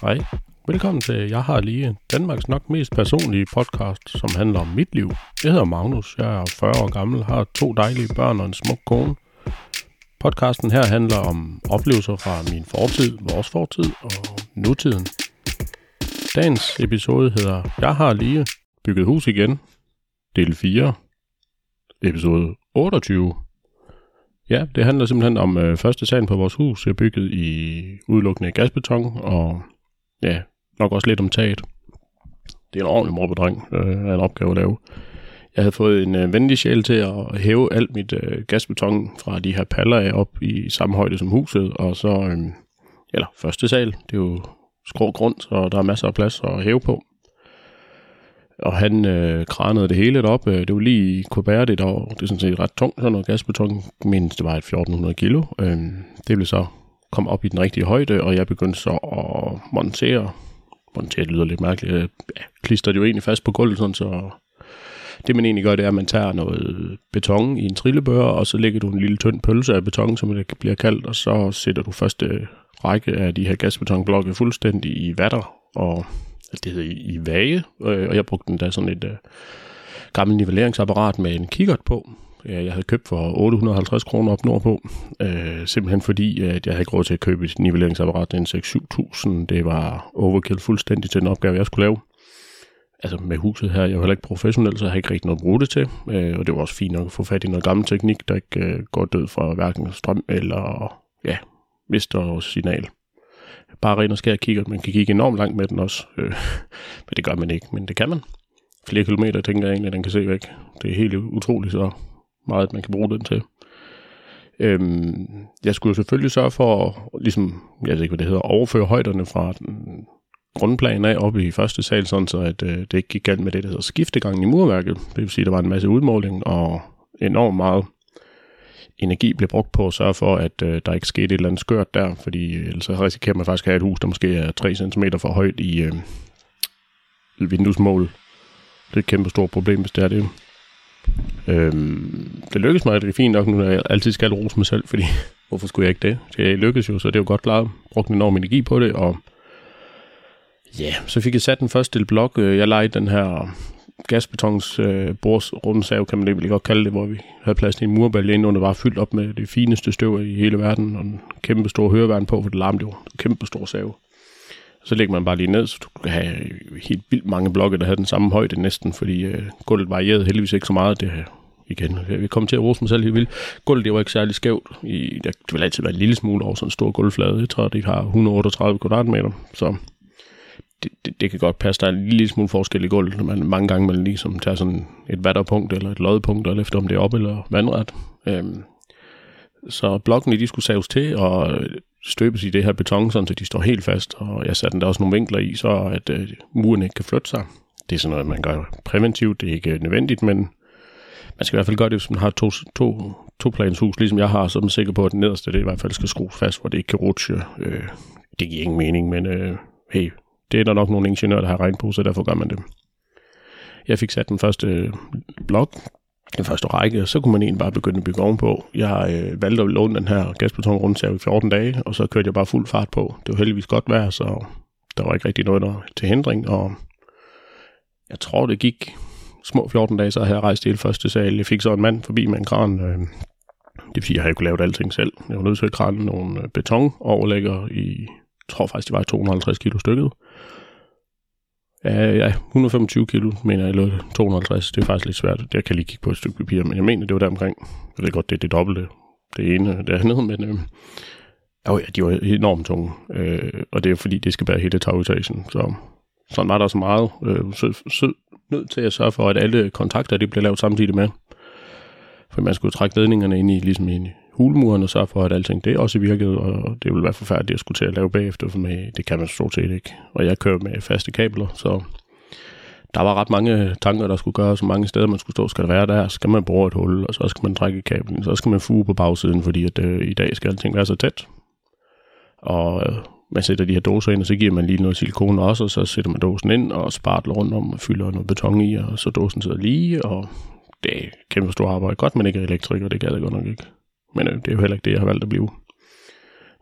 Hej. Velkommen til Jeg har lige Danmarks nok mest personlige podcast, som handler om mit liv. Jeg hedder Magnus, jeg er 40 år gammel, har to dejlige børn og en smuk kone. Podcasten her handler om oplevelser fra min fortid, vores fortid og nutiden. Dagens episode hedder Jeg har lige bygget hus igen, del 4, episode 28. Ja, det handler simpelthen om øh, første sal på vores hus. Jeg bygget i udelukkende gasbeton, og ja, nok også lidt om taget. Det er en ordentlig morbedreng øh, af en opgave at lave. Jeg havde fået en øh, venlig sjæl til at hæve alt mit øh, gasbeton fra de her paller af op i samme højde som huset, og så, øh, eller første sal, det er jo skrå grund, så der er masser af plads at hæve på. Og han øh, kranede det hele op. Øh, det var lige kunne bære det, der var, det er sådan set ret tungt, sådan noget gasbeton, men det var et 1400 kilo. Øh, det blev så kom op i den rigtige højde, og jeg begyndte så at montere. Montere lyder lidt mærkeligt. Ja, klister det jo egentlig fast på gulvet, sådan, så det man egentlig gør, det er, at man tager noget beton i en trillebør, og så lægger du en lille tynd pølse af beton, som det bliver kaldt, og så sætter du første række af de her gasbetonblokke fuldstændig i vatter, og altså, det hedder i, i vage, øh, og jeg brugte den der sådan et øh, gammelt nivelleringsapparat med en kikkert på, jeg havde købt for 850 kroner op nordpå, øh, simpelthen fordi, at jeg havde ikke råd til at købe et nivelleringsapparat til en 6-7.000. Det var overkill fuldstændig til den opgave, jeg skulle lave. Altså med huset her, jeg var heller ikke professionel, så jeg havde ikke rigtig noget at bruge det til. Øh, og det var også fint nok at få fat i noget gammel teknik, der ikke øh, går død fra hverken strøm eller ja, mister signal. Bare ren og skær kigger. Man kan kigge enormt langt med den også. Øh, men det gør man ikke, men det kan man. Flere kilometer tænker jeg egentlig, at den kan se væk. Det er helt utroligt så meget, man kan bruge den til. Øhm, jeg skulle selvfølgelig sørge for, at, ligesom, jeg ved ikke, hvad det hedder, overføre højderne fra den grundplan af op i første sal, sådan så at øh, det ikke gik galt med det, der hedder skiftegangen i murværket. Det vil sige, at der var en masse udmåling og enormt meget energi blev brugt på at sørge for, at øh, der ikke skete et eller andet skørt der, fordi øh, ellers så risikerer man faktisk at have et hus, der måske er 3 cm for højt i øh, vinduesmål. Det er et kæmpe stort problem, hvis det er det. Øhm, det lykkedes mig rigtig fint nok, nu jeg altid skal rose mig selv, fordi hvorfor skulle jeg ikke det? Det lykkedes jo, så det er jo godt klaret. Brugte enorm energi på det, og ja, så fik jeg sat den første lille blok. Øh, jeg lejede den her gasbetons øh, bordsrundsav, kan man det godt kalde det, hvor vi havde plads til en murbalje ind under, var fyldt op med det fineste støv i hele verden, og en kæmpe stor høreværn på, for det larmte jo. En kæmpe stor sav. Så lægger man bare lige ned, så du kan have helt vildt mange blokke, der havde den samme højde næsten, fordi øh, gulvet varierede heldigvis ikke så meget. Det øh, igen, vi kommer til at rose mig selv helt vildt. Gulvet, det var ikke særlig skævt. I, der, det vil altid være en lille smule over sådan en stor gulvflade. Jeg tror, det har 138 kvadratmeter, så det, det, det, kan godt passe. Der er en lille smule forskel i gulvet, når man mange gange man ligesom tager sådan et vatterpunkt eller et loddepunkt, og efter om det er op eller vandret. Øhm, så blokkene, de skulle saves til, og støbes i det her beton, så de står helt fast, og jeg satte der også nogle vinkler i, så at øh, muren ikke kan flytte sig. Det er sådan noget, man gør præventivt, det er ikke nødvendigt, men man skal i hvert fald gøre det, hvis man har to, to, to plans hus, ligesom jeg har, så er man sikker på, at den nederste det i hvert fald skal skrues fast, hvor det ikke kan rutsche. Øh, det giver ingen mening, men øh, hey, det er der nok nogle ingeniører, der har regnet på, så derfor gør man det. Jeg fik sat den første øh, blok, den første række, så kunne man egentlig bare begynde at bygge ovenpå. Jeg øh, valgte at låne den her gasbeton rundt i 14 dage, og så kørte jeg bare fuld fart på. Det var heldigvis godt vejr, så der var ikke rigtig noget der til hindring, og jeg tror, det gik små 14 dage, så havde jeg rejst hele første sal. Jeg fik så en mand forbi med en kran. Øh, det vil sige, at jeg havde kunne lave alting selv. Jeg var nødt til at krane nogle øh, betonoverlægger i, jeg tror faktisk, det var 250 kilo stykket. Ja, ja, 125 kilo, mener jeg, eller 250. Det er faktisk lidt svært. Jeg kan lige kigge på et stykke papir, men jeg mener, det var der omkring. Jeg ved godt, det er det dobbelte. Det ene, det andet, men øh, oh ja, de var enormt tunge. Øh, og det er fordi, det skal bære hele tagetagen. Så sådan var der så meget. Øh, så, så nødt til at sørge for, at alle kontakter, de bliver lavet samtidig med. For man skulle trække ledningerne ind i, ligesom ind i hulmuren og sørge for, at alting det også virkede, og det ville være forfærdeligt at skulle til at lave bagefter, for med, det kan man stort set ikke. Og jeg kører med faste kabler, så der var ret mange tanker, der skulle gøres, så mange steder man skulle stå, skal der være der, skal man bruge et hul, og så skal man trække kablen, så skal man fuge på bagsiden, fordi at, øh, i dag skal alting være så tæt. Og øh, man sætter de her doser ind, og så giver man lige noget silikon også, og så sætter man dåsen ind og spartler rundt om og fylder noget beton i, og så dåsen sidder lige, og det er kæmpe stort arbejde. Godt, men ikke elektriker, det gad jeg godt nok ikke. Men øh, det er jo heller ikke det, jeg har valgt at blive.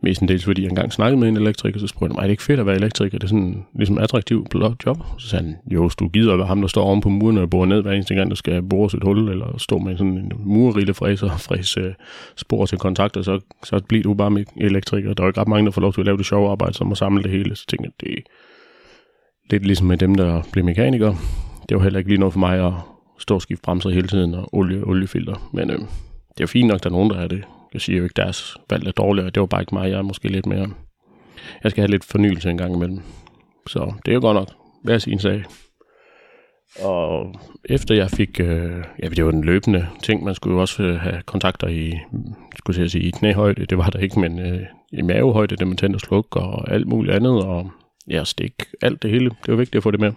Mestendels fordi jeg engang snakkede med en elektriker, så spurgte jeg mig, er det ikke fedt at være elektriker? Det er sådan ligesom attraktivt job. Så sagde han, jo, hvis du gider at være ham, der står oven på muren og borer ned hver eneste gang, du skal bore et hul, eller stå med sådan en murrille fræser og fræse spor til kontakter, så, så bliver du bare med elektriker. Der er jo ikke ret mange, der får lov til at lave det sjove arbejde, som at samle det hele. Så tænkte jeg, det er lidt ligesom med dem, der bliver mekanikere. Det var heller ikke lige noget for mig at stå og skifte bremser hele tiden og olie, oliefilter. Men øh, det er fint nok, at der er nogen, der er det. Jeg siger jo ikke, at deres valg er dårligere. Det var bare ikke mig. Jeg er måske lidt mere... Jeg skal have lidt fornyelse en gang imellem. Så det er jo godt nok. Hver sin sag. Og efter jeg fik, øh, ja, det var en løbende ting, man skulle jo også øh, have kontakter i, skulle jeg sige, i knæhøjde, det var der ikke, men øh, i mavehøjde, det man tændte og og alt muligt andet, og ja, stik, alt det hele, det var vigtigt at få det med.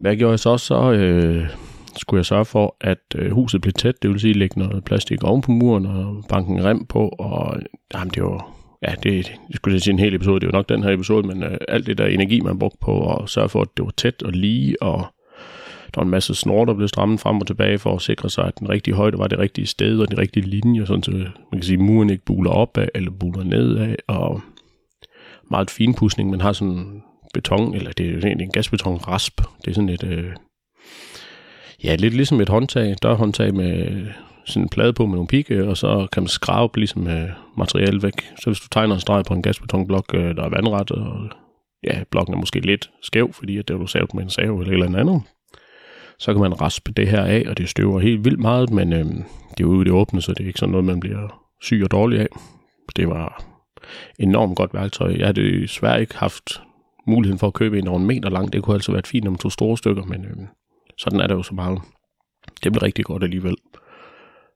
Hvad gjorde jeg så? Så øh, skulle jeg sørge for, at øh, huset blev tæt, det vil sige lægge noget plastik oven på muren og banke en rem på, og jamen, det var, ja, det, det skulle jeg sige en hel episode, det var nok den her episode, men øh, alt det der energi, man brugte på at sørge for, at det var tæt og lige, og der var en masse snor, der blev strammet frem og tilbage for at sikre sig, at den rigtige højde var det rigtige sted og den rigtige linje, sådan så man kan sige, at muren ikke buler opad eller buler nedad, og meget finpudsning. Man har sådan beton, eller det er jo egentlig en gasbeton rasp. Det er sådan et, øh, ja, lidt ligesom et håndtag, dørhåndtag med sådan en plade på med nogle pigge, og så kan man skrabe ligesom øh, materiale væk. Så hvis du tegner en streg på en gasbetonblok, øh, der er vandret, og ja, blokken er måske lidt skæv, fordi at det er du savet med en sav eller et eller andet, så kan man raspe det her af, og det støver helt vildt meget, men øh, det er jo ude i det åbne, så det er ikke sådan noget, man bliver syg og dårlig af. Det var enormt godt værktøj. Jeg har desværre ikke haft muligheden for at købe en over en meter lang. Det kunne altså være fint, om to store stykker, men øh, sådan er der jo så meget. Det blev rigtig godt alligevel.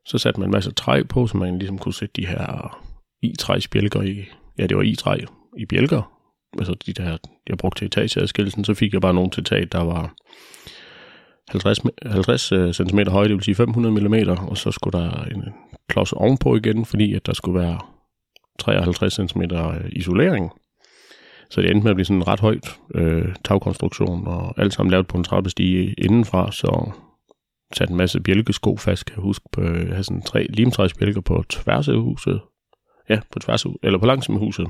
Så satte man en masse træ på, så man ligesom kunne sætte de her i-træsbjælker i, ja, det var i-træ i bjælker, altså de der, jeg brugte til etageadskillelsen, så fik jeg bare nogle til tag, der var 50, 50 cm høje, det vil sige 500 mm, og så skulle der en klods ovenpå igen, fordi at der skulle være 53 cm øh, isolering. Så det endte med at blive sådan en ret højt øh, tagkonstruktion, og alt sammen lavet på en trappestige indenfra, så satte en masse bjælkesko fast, kan jeg huske, på, øh, jeg havde sådan tre limtræsbjælker på tværs af huset, ja, på tværs, eller på langs med huset,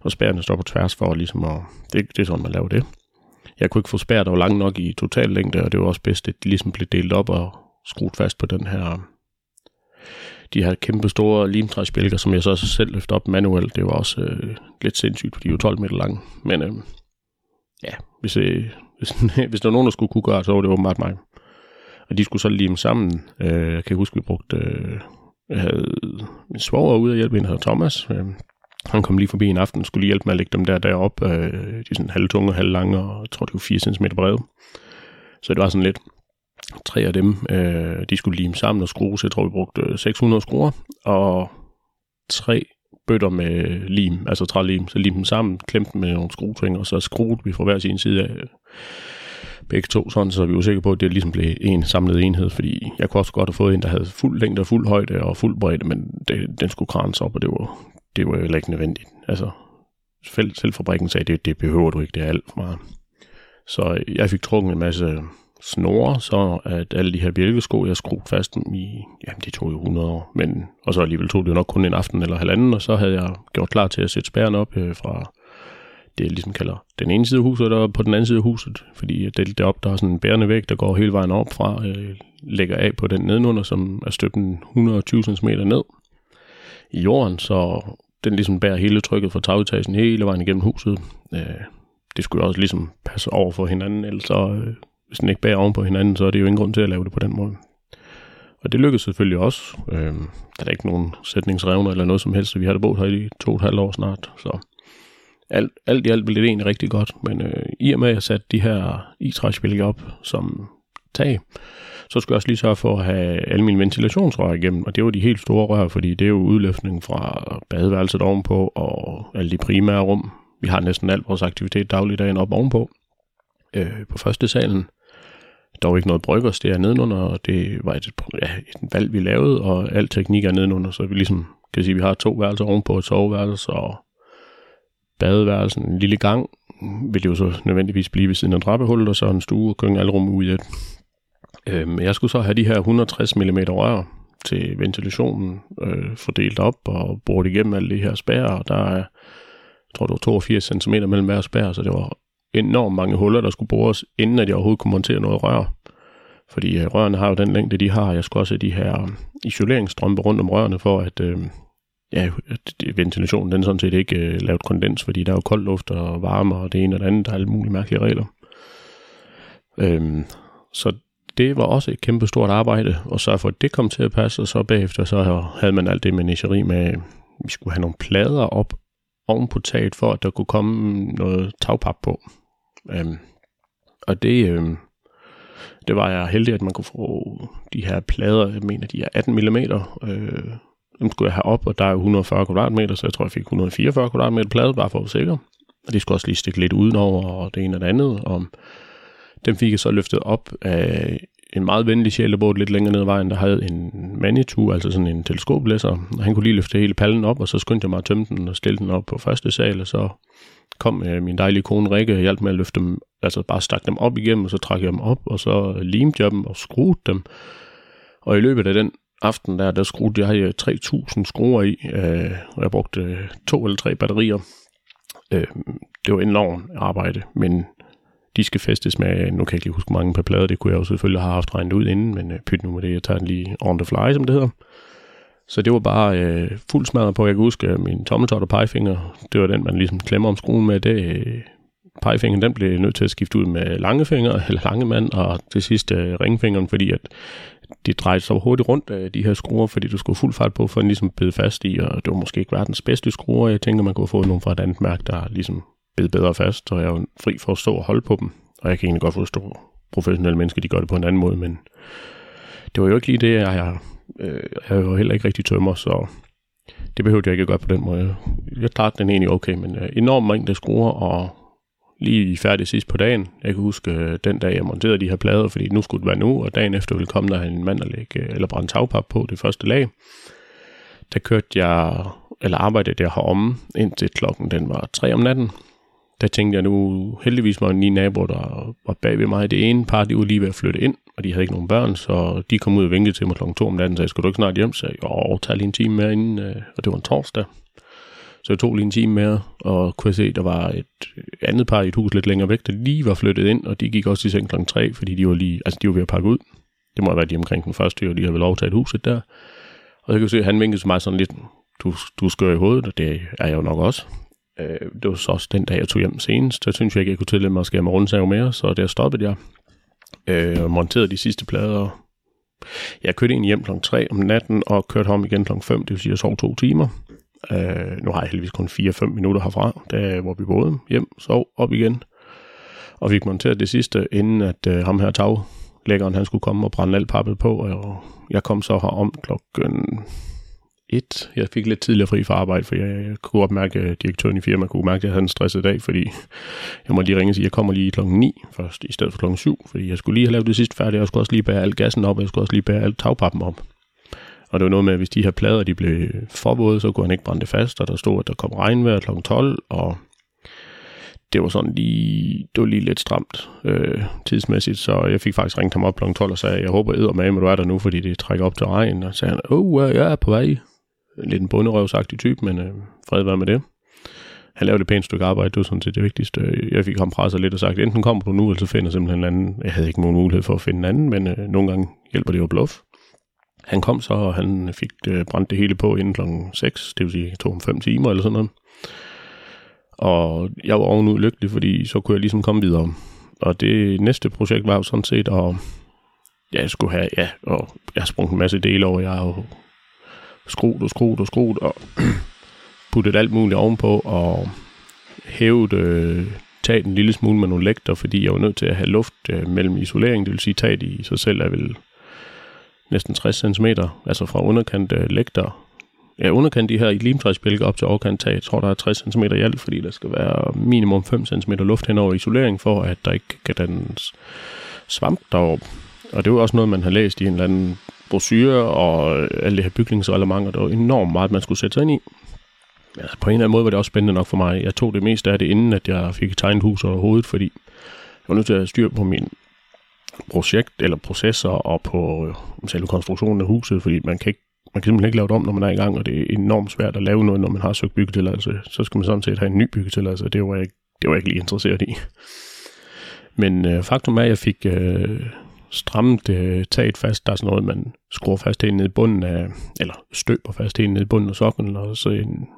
og spærrene står på tværs for ligesom at, det, det er sådan, man laver det. Jeg kunne ikke få spær, der var lang nok i total længde, og det var også bedst, at de ligesom blev delt op og skruet fast på den her de her kæmpe store limtræsbjælker, som jeg så selv løftede op manuelt. Det var også øh, lidt sindssygt, fordi de var 12 meter lange. Men øh, ja, hvis, øh, hvis, hvis der var nogen, der skulle kunne gøre så var det åbenbart mig. Og de skulle så lime sammen. Øh, jeg kan huske, vi brugte... Øh, jeg havde min svoger ude og hjælpe en, der hedder Thomas. Øh, han kom lige forbi en aften og skulle lige hjælpe med at lægge dem der deroppe. Øh, de er sådan halv tunge, og jeg tror, det var 4 cm brede. Så det var sådan lidt, tre af dem, øh, de skulle lime sammen og skrue, så jeg tror, vi brugte øh, 600 skruer, og tre bøtter med lim, altså trælim, så lim dem sammen, klemte dem med nogle skruetvinger, og så skruede vi fra hver sin side af øh, begge to, sådan så vi var sikre på, at det ligesom blev en samlet enhed, fordi jeg kunne også godt have fået en, der havde fuld længde og fuld højde og fuld bredde, men det, den skulle kranes op, og det var, det var heller ikke nødvendigt. Altså, selv fabrikken sagde, det, det behøver du ikke, det er alt for meget. Så jeg fik trukket en masse snore, så at alle de her bjælkesko, jeg skruede fast i, jamen det tog jo 100 år, men, og så alligevel tog det jo nok kun en aften eller halvanden, og så havde jeg gjort klar til at sætte spæren op øh, fra det, jeg ligesom kalder den ene side af huset, og på den anden side af huset, fordi det, det op, der er sådan en bærende væg, der går hele vejen op fra, øh, lægger af på den nedenunder, som er støbt 120 cm ned i jorden, så den ligesom bærer hele trykket fra tagetagen hele vejen igennem huset. Øh, det skulle også ligesom passe over for hinanden, ellers så øh, hvis den ikke bærer oven på hinanden, så er det jo ingen grund til at lave det på den måde. Og det lykkedes selvfølgelig også. Øh, der er ikke nogen sætningsrevner eller noget som helst, vi har det boet her i to og et halvt år snart, så alt, alt i alt blev det egentlig rigtig godt. Men øh, i og med, at jeg satte de her i op som tag, så skulle jeg også lige sørge for at have alle mine ventilationsrør igennem, og det var de helt store rør, fordi det er jo udløftning fra badeværelset ovenpå og alle de primære rum. Vi har næsten alt vores aktivitet dagligdagen op ovenpå øh, på første salen dog ikke noget bryggers, det er nedenunder, og det var et, ja, et valg, vi lavede, og al teknik er nedenunder, så vi ligesom kan sige, at vi har to værelser ovenpå, et soveværelse og badeværelsen, en lille gang, vil det jo så nødvendigvis blive ved siden af trappehullet, og så en stue og køkken, alle rum ud i et. Øhm, jeg skulle så have de her 160 mm rør, til ventilationen øh, fordelt op og brugt igennem alle de her spær, Og der er, jeg tror, det var 82 cm mellem hver spær, så det var enormt mange huller, der skulle bores, inden at jeg overhovedet kunne montere noget rør. Fordi øh, rørene har jo den længde, de har. Jeg skulle også have de her um, isoleringsstrømper rundt om rørene, for at øh, ja, ventilationen den sådan set ikke øh, lavet kondens, fordi der er jo kold luft og varme og det ene og det andet. Der er alle mulige mærkelige regler. Øhm, så det var også et kæmpe stort arbejde, og så for at det kom til at passe, og så bagefter så havde man alt det menageri med, vi skulle have nogle plader op oven på taget, for at der kunne komme noget tagpap på. Øhm, og det, øhm, det var jeg heldig, at man kunne få de her plader, jeg mener, de er 18 mm, øh, dem skulle jeg have op, og der er 140 kvadratmeter, så jeg tror, jeg fik 144 kvadratmeter plade, bare for at være sikker. Og de skulle også lige stikke lidt udenover, og det ene og det andet. Og dem fik jeg så løftet op af en meget venlig sjælebåd lidt længere ned ad vejen, der havde en Manitou, altså sådan en teleskoplæsser. Og han kunne lige løfte hele pallen op, og så skyndte jeg mig at tømme den og stille den op på første sal, og så kom øh, min dejlige kone Rikke og hjalp med at løfte dem, altså bare stak dem op igennem, og så trak jeg dem op, og så limte jeg dem og skruede dem. Og i løbet af den aften der, der skruede jeg øh, 3.000 skruer i, øh, og jeg brugte øh, to eller tre batterier. Øh, det var enormt arbejde, men de skal festes med, nu kan jeg ikke lige huske mange per plade, det kunne jeg jo selvfølgelig have haft regnet ud inden, men øh, pyt nu med det, jeg tager den lige on the fly, som det hedder. Så det var bare øh, fuld smadret på, jeg kan huske øh, min tommeltot og pegefinger, det var den, man ligesom klemmer om skruen med, det, øh, pegefingeren, den blev nødt til at skifte ud med langefinger, eller lange mand, og til sidst øh, ringfingeren, fordi at de drejede så hurtigt rundt af de her skruer, fordi du skulle fuld fart på, for ligesom at ligesom bede fast i, og det var måske ikke verdens bedste skruer. Jeg tænker, man kunne få nogle fra et andet mærke, der ligesom bed bedre fast, og jeg er jo fri for at stå og holde på dem. Og jeg kan egentlig godt forstå professionelle mennesker, de gør det på en anden måde, men det var jo ikke lige det, jeg, jeg, øh, jeg er jo heller ikke rigtig tømmer, så det behøvede jeg ikke at gøre på den måde. Jeg klarede den egentlig okay, men øh, enormt mængde skruer, og lige færdig sidst på dagen. Jeg kan huske øh, den dag, jeg monterede de her plader, fordi nu skulle det være nu, og dagen efter ville komme der en mand og lægge, øh, eller brænde tagpap på det første lag. Der kørte jeg, eller arbejdede jeg heromme, indtil klokken den var 3 om natten. Der tænkte jeg nu, heldigvis var ni naboer, der var bag ved mig. Det ene par, de var lige ved at flytte ind, og de havde ikke nogen børn, så de kom ud og vinkede til mig klokken 2 om natten, så jeg skulle du ikke snart hjem? Så jeg, jo, tag lige en time mere inden, øh. og det var en torsdag. Så jeg tog lige en time mere, og kunne se, der var et andet par i et hus lidt længere væk, der lige var flyttet ind, og de gik også i seng kl. 3, fordi de var lige, altså de var ved at pakke ud. Det må have været de omkring den første, og de havde vel overtaget huset der. Og så kan jeg se, at han vinkede til mig sådan lidt, du, du skør i hovedet, og det er jeg jo nok også. Øh, det var så også den dag, jeg tog hjem senest. Der synes jeg ikke, jeg kunne tillade mig at skære med rundsav mere, så der stoppede jeg. Øh, og monterede de sidste plader. Jeg kørte ind hjem kl. 3 om natten, og kørte hjem igen kl. 5, det vil sige, at jeg sov to timer. Øh, nu har jeg heldigvis kun 4-5 minutter herfra, der, hvor vi boede hjem, sov op igen. Og vi monteret det sidste, inden at øh, ham her taglæggeren, han skulle komme og brænde alt pappet på, og jeg kom så her om klokken 1. Jeg fik lidt tidligere fri fra arbejde, for jeg, jeg kunne opmærke, at direktøren i firmaet kunne mærke, at jeg havde en stresset dag, fordi jeg må lige ringe og sige, at jeg kommer lige klokken 9 først, i stedet for klokken 7, fordi jeg skulle lige have lavet det sidste færdigt, og jeg skulle også lige bære alt gassen op, og jeg skulle også lige bære alt tagpappen op. Og det var noget med, at hvis de her plader de blev for våde, så kunne han ikke brænde det fast, og der stod, at der kom regnvejr kl. 12, og det var sådan lige, det var lige lidt stramt øh, tidsmæssigt, så jeg fik faktisk ringet ham op kl. 12 og sagde, jeg håber æder med, at du er der nu, fordi det trækker op til regn. Og så sagde han, åh, oh, jeg er på vej. Lidt en bunderøvsagtig type, men øh, fred være med det. Han lavede et pænt stykke arbejde, det var sådan set det vigtigste. Jeg fik ham presset lidt og sagt, enten kommer du nu, eller så finder jeg simpelthen en anden. Jeg havde ikke nogen mulighed for at finde en anden, men øh, nogle gange hjælper det jo bluff. Han kom så, og han fik øh, brændt det hele på inden klokken 6, det vil sige, det tog om 5 timer eller sådan noget. Og jeg var ovenud lykkelig, fordi så kunne jeg ligesom komme videre. Og det næste projekt var jo sådan set at ja, jeg skulle have, ja, og jeg har sprunget en masse dele over, jeg har jo skruet og skruet og skruet, og puttet alt muligt ovenpå, og hævet, øh, taget en lille smule med nogle lægter, fordi jeg var nødt til at have luft øh, mellem isolering, det vil sige, taget i sig selv er vel næsten 60 cm, altså fra underkant øh, lægter, ja, underkant de her i limtræsbjælker op til overkant tag. Jeg tror, der er 60 cm i alt, fordi der skal være minimum 5 cm luft hen over isolering, for at der ikke kan dannes svamp deroppe. Og det er jo også noget, man har læst i en eller anden brosyrer og øh, alle det her bygningsreglementer. Der var enormt meget, man skulle sætte sig ind i. Ja, på en eller anden måde var det også spændende nok for mig. Jeg tog det meste af det, inden at jeg fik tegnet hus over hovedet, fordi jeg var nødt til at styre på min projekt eller processer og på øh, selve konstruktionen af huset, fordi man kan ikke man kan simpelthen ikke lave det om, når man er i gang, og det er enormt svært at lave noget, når man har søgt byggetilladelse. Så skal man sådan set have en ny byggetilladelse, og det var jeg, det var jeg ikke lige interesseret i. Men øh, faktum er, at jeg fik øh, strammet øh, taget fast. Der er sådan noget, man skruer fast helt ned i bunden af, eller støber fast helt ned i bunden af sokken, og så en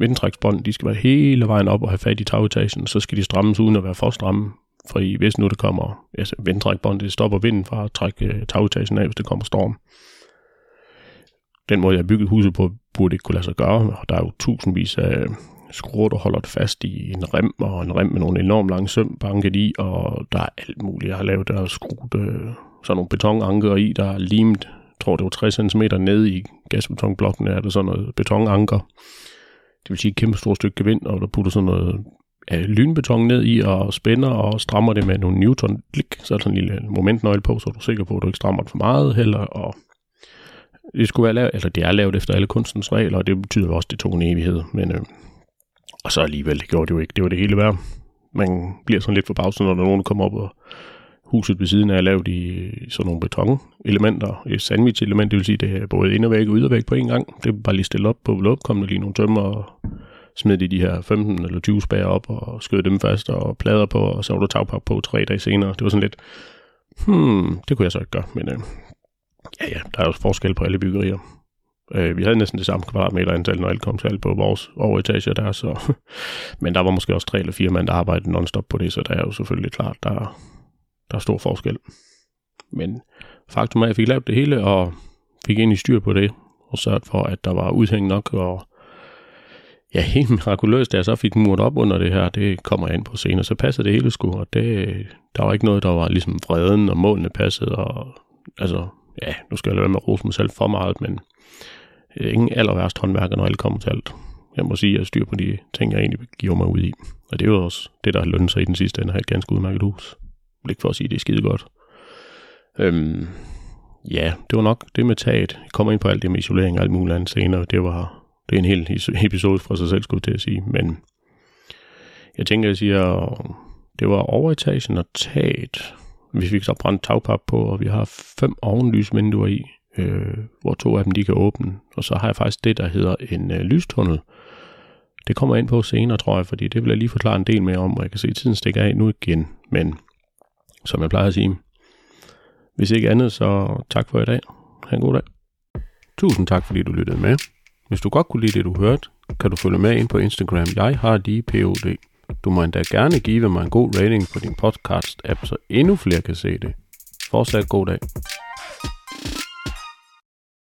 vindtræksbånd, de skal være hele vejen op og have fat i tagetagen, så skal de strammes uden at være for stramme. For hvis nu det kommer, altså vindtrækbånd, det stopper vinden fra at trække øh, tagetagen af, hvis det kommer storm. Den måde, jeg har bygget huset på, burde ikke kunne lade sig gøre. Der er jo tusindvis af skruer, du holder det fast i en rem, og en rem med nogle enormt lange søm banket i, og der er alt muligt. Jeg har lavet der skruet øh, sådan nogle betonanker i, der er limet, jeg tror det var 60 cm ned i gasbetonblokken, er der sådan noget betonanker. Det vil sige et kæmpe stort stykke gevind, og der putter sådan noget øh, lynbeton ned i, og spænder og strammer det med nogle newton klik, så er der sådan en lille momentnøgle på, så er du sikker på, at du ikke strammer det for meget heller, og det skulle være lavet, eller det er lavet efter alle kunstens regler, og det betyder også, at det tog en evighed, men øh, og så alligevel, det gjorde det jo ikke. Det var det hele værd. Man bliver sådan lidt forbavset, når der er nogen, der kommer op og huset ved siden af er lavet i sådan nogle betonelementer, et sandwich-element, det vil sige, det er både indervæg og ydervæg på en gang. Det er bare lige stillet op på låb, kom der lige nogle tømmer og smed de de her 15 eller 20 spær op og skød dem fast og plader på, og så var der tagpap på tre dage senere. Det var sådan lidt, hmm, det kunne jeg så ikke gøre, men øh, ja, ja, der er jo forskel på alle byggerier. Øh, vi havde næsten det samme kvadratmeter antal, når alt kom til alt på vores overetager der, så, men der var måske også tre eller fire mand, der arbejdede non-stop på det, så der er jo selvfølgelig klart, der, der er stor forskel. Men faktum er, at jeg fik lavet det hele, og fik ind i styr på det, og sørget for, at der var udhæng nok, og ja, helt mirakuløst, da jeg så fik muret op under det her, det kommer jeg ind på senere, så passede det hele sgu, og det, der var ikke noget, der var ligesom vreden, og målene passede, og altså, ja, nu skal jeg lade med at rose mig selv for meget, men øh, ingen aller værst håndværker, når alt kommer til alt. Jeg må sige, at jeg styr på de ting, jeg egentlig giver mig ud i. Og det er jo også det, der har lønnet sig i den sidste ende, at have et ganske udmærket hus. Ikke for at sige, at det er skide godt. Øhm, ja, det var nok det med taget. Jeg kommer ind på alt det med isolering og alt muligt andet senere. Det var det er en hel episode fra sig selv, skulle til at sige. Men jeg tænker, jeg siger, det var overetagen og taget. Vi fik så brændt tagpap på, og vi har fem ovenlysvinduer i øh, hvor to af dem de kan åbne. Og så har jeg faktisk det, der hedder en øh, lystunnel. Det kommer jeg ind på senere, tror jeg, fordi det vil jeg lige forklare en del mere om, og jeg kan se, at tiden stikker af nu igen. Men som jeg plejer at sige, hvis ikke andet, så tak for i dag. Ha' en god dag. Tusind tak, fordi du lyttede med. Hvis du godt kunne lide det, du hørte, kan du følge med ind på Instagram. Jeg har lige POD. Du må endda gerne give mig en god rating på din podcast-app, så endnu flere kan se det. Fortsat god dag.